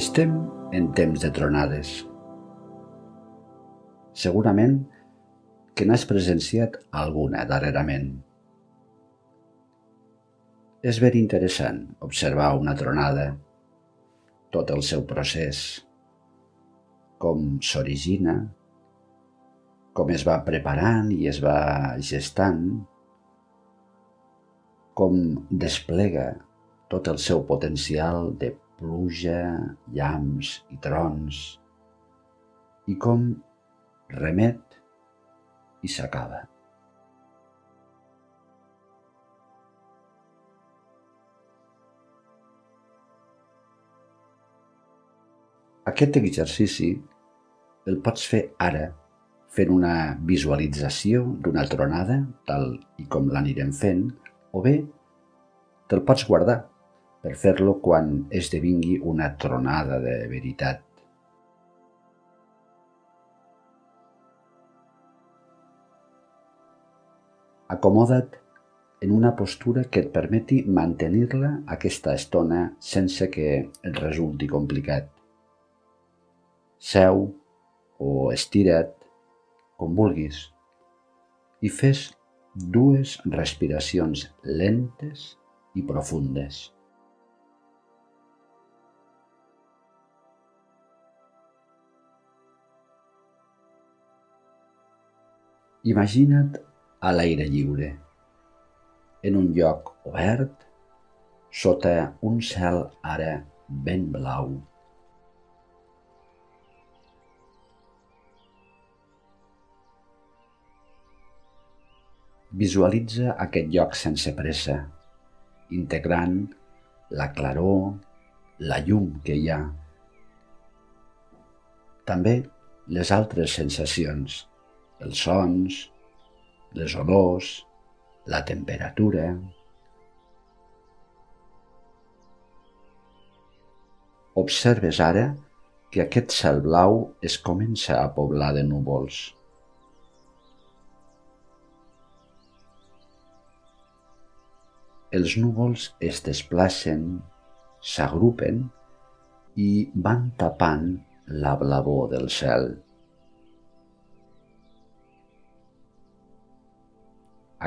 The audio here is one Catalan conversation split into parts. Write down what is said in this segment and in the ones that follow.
Estem en temps de tronades. Segurament que n'has presenciat alguna darrerament. És ben interessant observar una tronada, tot el seu procés, com s'origina, com es va preparant i es va gestant, com desplega tot el seu potencial de pluja, llamps i trons, i com remet i s'acaba. Aquest exercici el pots fer ara fent una visualització d'una tronada, tal i com l'anirem fent, o bé te'l pots guardar per fer-lo quan esdevingui una tronada de veritat. Acomoda't en una postura que et permeti mantenir-la aquesta estona sense que et resulti complicat. Seu o estira't, com vulguis, i fes dues respiracions lentes i profundes. Imagina't a l'aire lliure, en un lloc obert, sota un cel ara ben blau. Visualitza aquest lloc sense pressa, integrant la claror, la llum que hi ha. També les altres sensacions els sons, les olors, la temperatura. Observes ara que aquest cel blau es comença a poblar de núvols. Els núvols es desplacen, s'agrupen i van tapant la blavor del cel.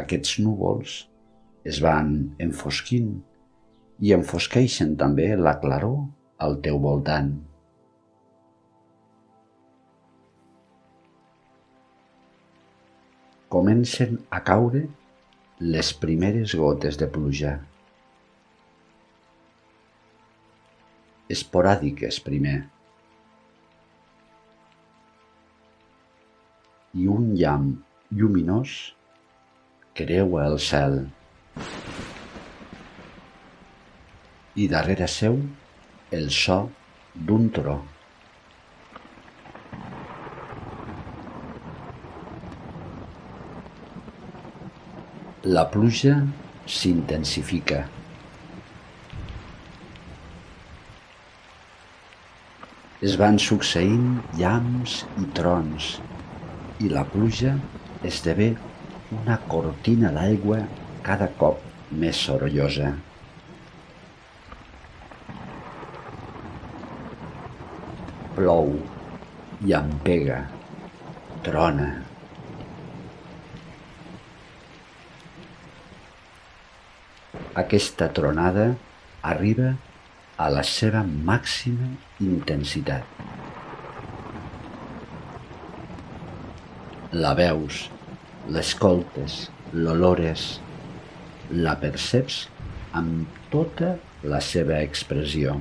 Aquests núvols es van enfosquint i enfosqueixen també la claror al teu voltant. Comencen a caure les primeres gotes de pluja. Esporàdiques primer. I un llamp lluminós creua el cel. I darrere seu el so d'un tro. La pluja s'intensifica. Es van succeint llamps i trons i la pluja esdevé una cortina d'aigua cada cop més sorollosa. Plou, llampega, trona. Aquesta tronada arriba a la seva màxima intensitat. La veus l'escoltes, l'olores, la perceps amb tota la seva expressió.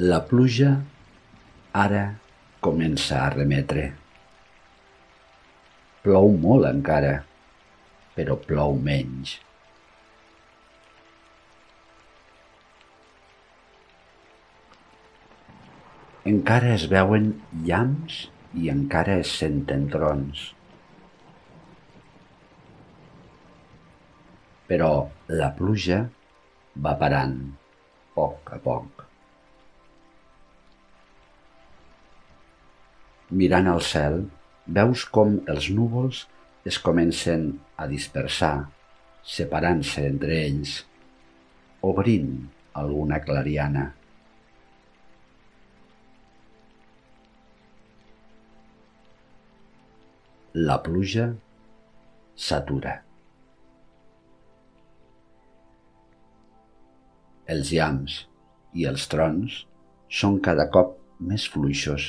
La pluja ara comença a remetre. Plou molt encara, però plou menys. Encara es veuen llamps i encara es senten trons. Però la pluja va parant, poc a poc. Mirant al cel, veus com els núvols es comencen a dispersar, separant-se entre ells, obrint alguna clariana. La pluja s'atura. Els llams i els trons són cada cop més fluixos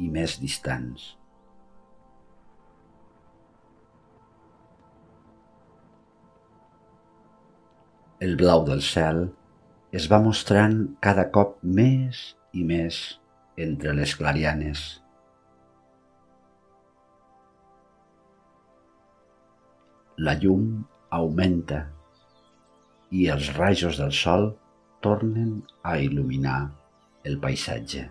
i més distants. El blau del cel es va mostrant cada cop més i més entre les clarianes. La llum augmenta i els rajos del sol tornen a il·luminar el paisatge.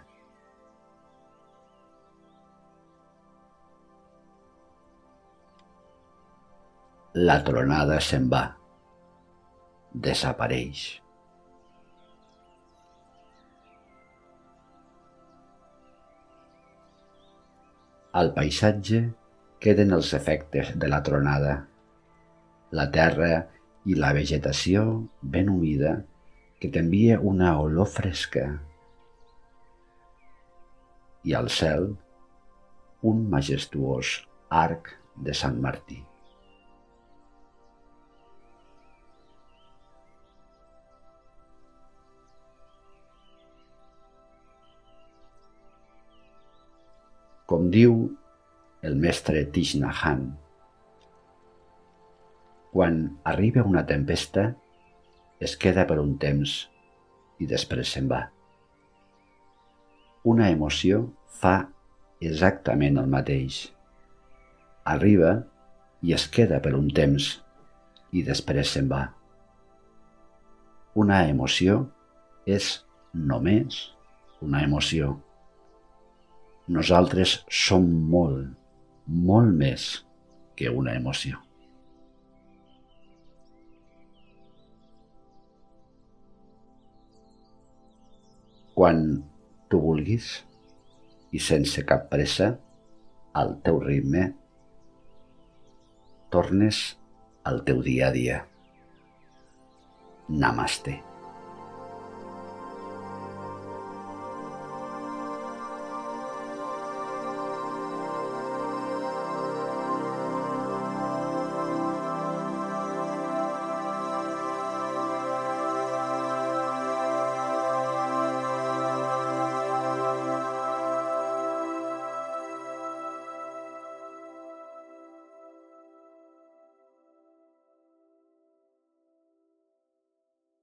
La tronada se'n va desapareix. Al paisatge queden els efectes de la tronada. La terra i la vegetació ben humida que t'envia una olor fresca. I al cel un majestuós arc de Sant Martí. Com diu el mestre Hanh, quan arriba una tempesta, es queda per un temps i després se'n va. Una emoció fa exactament el mateix. Arriba i es queda per un temps i després se'n va. Una emoció és només una emoció. Nosaltres som molt, molt més que una emoció. Quan tu vulguis i sense cap pressa, al teu ritme, tornes al teu dia a dia. Namaste.